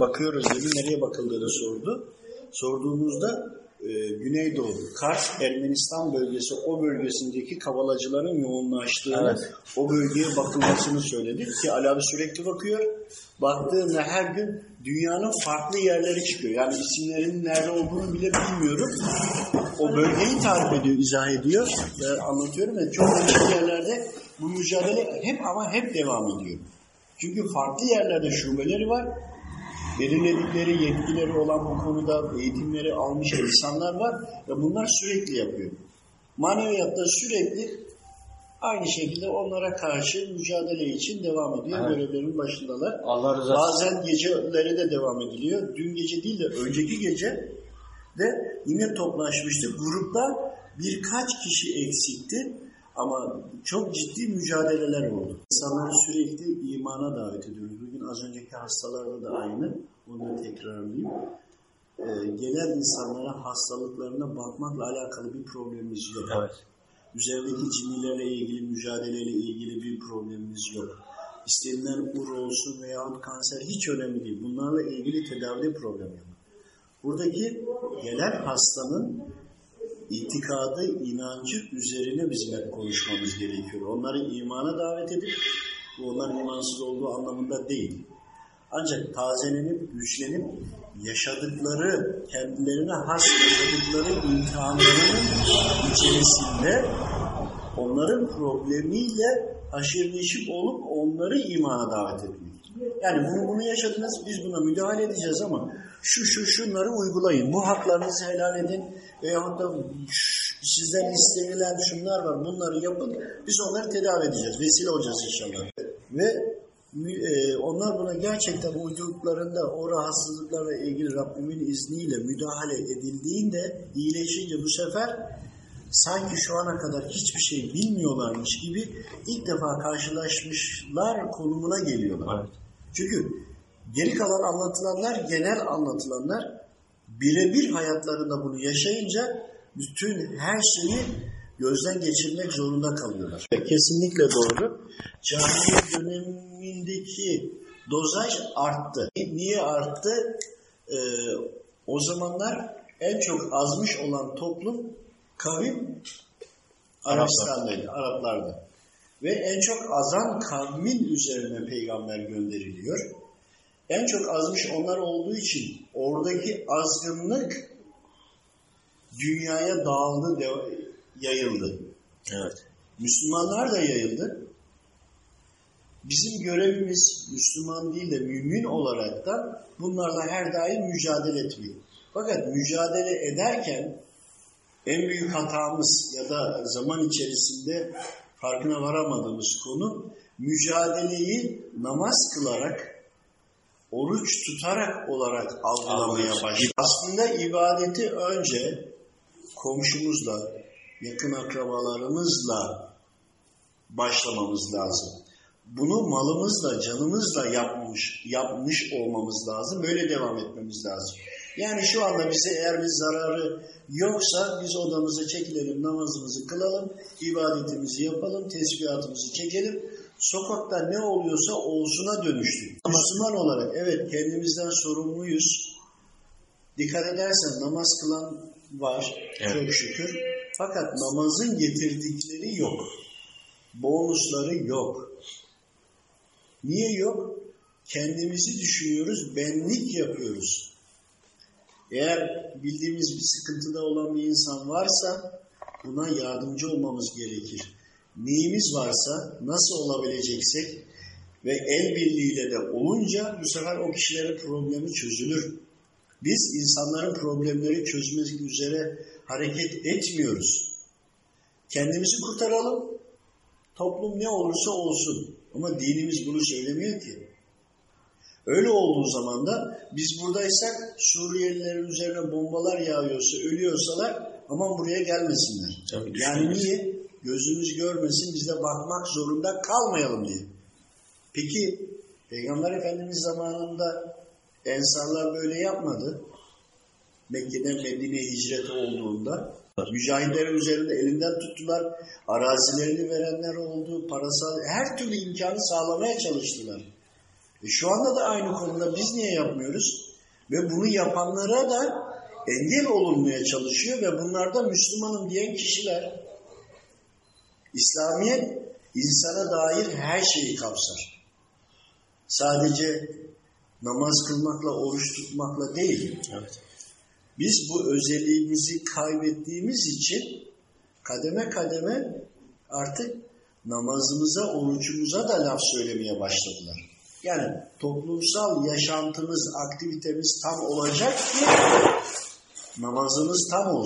Bakıyoruz dedi. Nereye bakıldığını sordu. Sorduğumuzda e, Güneydoğu, Kars, Ermenistan bölgesi, o bölgesindeki kavalacıların yoğunlaştığını, Evet. o bölgeye bakılmasını söyledi. Ki Ali abi sürekli bakıyor. Baktığında her gün dünyanın farklı yerleri çıkıyor. Yani isimlerinin nerede olduğunu bile bilmiyorum. O bölgeyi tarif ediyor, izah ediyor. Ve anlatıyorum ya çok değişik yerlerde bu mücadele hep ama hep devam ediyor. Çünkü farklı yerlerde şubeleri var. Belirledikleri yetkileri olan bu konuda eğitimleri almış insanlar var ve bunlar sürekli yapıyor. Maneviyatta sürekli aynı şekilde onlara karşı mücadele için devam ediyor. Evet. Görevlerin başındalar. Allah rızası Bazen geceleri de devam ediliyor. Dün gece değil de önceki gece de yine toplaşmıştık. Grupta birkaç kişi eksikti ama çok ciddi mücadeleler oldu. İnsanları sürekli imana davet ediyoruz. Az önceki hastalarda da aynı. Onu tekrarlayayım. Ee, gelen insanlara hastalıklarına bakmakla alakalı bir problemimiz yok. Evet. Üzerindeki cinnilerle ilgili, mücadeleyle ilgili bir problemimiz yok. İstenilen ur olsun veya kanser hiç önemli değil. Bunlarla ilgili tedavide problem yok. Buradaki gelen hastanın itikadı, inancı üzerine bizim hep konuşmamız gerekiyor. Onları imana davet edip, bu onların imansız olduğu anlamında değil. Ancak tazelenip, güçlenip, yaşadıkları, kendilerine has yaşadıkları imtihanlarının içerisinde onların problemiyle haşir olup onları imana davet etmek. Yani bunu, bunu yaşadınız, biz buna müdahale edeceğiz ama şu şu şunları uygulayın. Bu haklarınızı helal edin veyahut da sizden istenilen şunlar var bunları yapın. Biz onları tedavi edeceğiz. Vesile olacağız inşallah. Ve e, onlar buna gerçekten uyduklarında o rahatsızlıklarla ilgili Rabbimin izniyle müdahale edildiğinde iyileşince bu sefer sanki şu ana kadar hiçbir şey bilmiyorlarmış gibi ilk defa karşılaşmışlar konumuna geliyorlar. Evet. Çünkü geri kalan anlatılanlar, genel anlatılanlar birebir hayatlarında bunu yaşayınca bütün her şeyi gözden geçirmek zorunda kalıyorlar. Kesinlikle doğru. Cahiliye dönemindeki dozaj arttı. Niye arttı? Ee, o zamanlar en çok azmış olan toplum kavim Arabistan'daydı, Araplardı. Ve en çok azan kavmin üzerine peygamber gönderiliyor. En çok azmış onlar olduğu için oradaki azgınlık dünyaya dağıldı, yayıldı. Evet. Müslümanlar da yayıldı. Bizim görevimiz Müslüman değil de mümin olarak da bunlarla her daim mücadele etmek. Fakat mücadele ederken en büyük hatamız ya da zaman içerisinde farkına varamadığımız konu mücadeleyi namaz kılarak, oruç tutarak olarak algılamaya başladık. Aslında ibadeti önce komşumuzla, yakın akrabalarımızla başlamamız lazım. Bunu malımızla, canımızla yapmış, yapmış olmamız lazım. Böyle devam etmemiz lazım. Yani şu anda bize eğer bir zararı yoksa biz odamıza çekilelim, namazımızı kılalım, ibadetimizi yapalım, tesbihatımızı çekelim. Sokakta ne oluyorsa olsuna dönüştük. Müslüman olarak evet kendimizden sorumluyuz. Dikkat edersen namaz kılan var Evet. çok şükür. Fakat namazın getirdikleri yok. Bonusları yok. Niye yok? Kendimizi düşünüyoruz, benlik yapıyoruz. Eğer bildiğimiz bir sıkıntıda olan bir insan varsa buna yardımcı olmamız gerekir. Neyimiz varsa nasıl olabileceksek ve el birliğiyle de olunca bu sefer o kişilerin problemi çözülür. Biz insanların problemleri çözmek üzere hareket etmiyoruz. Kendimizi kurtaralım. Toplum ne olursa olsun. Ama dinimiz bunu söylemiyor ki. Öyle olduğu zaman da biz buradaysak Suriyelilerin üzerine bombalar yağıyorsa, ölüyorsalar aman buraya gelmesinler. Tabii, yani niye? Gözümüz görmesin biz de bakmak zorunda kalmayalım diye. Peki Peygamber Efendimiz zamanında Ensarlar böyle yapmadı. Mekke'den Medine'ye hicret olduğunda mücahitlerin üzerinde elinden tuttular. Arazilerini verenler oldu. Parasal her türlü imkanı sağlamaya çalıştılar. E şu anda da aynı konuda biz niye yapmıyoruz? Ve bunu yapanlara da engel olunmaya çalışıyor ve bunlar da Müslümanım diyen kişiler. İslamiyet insana dair her şeyi kapsar. Sadece namaz kılmakla, oruç tutmakla değil. Evet. Biz bu özelliğimizi kaybettiğimiz için kademe kademe artık namazımıza, orucumuza da laf söylemeye başladılar. Yani toplumsal yaşantımız, aktivitemiz tam olacak ki namazımız tam olsun.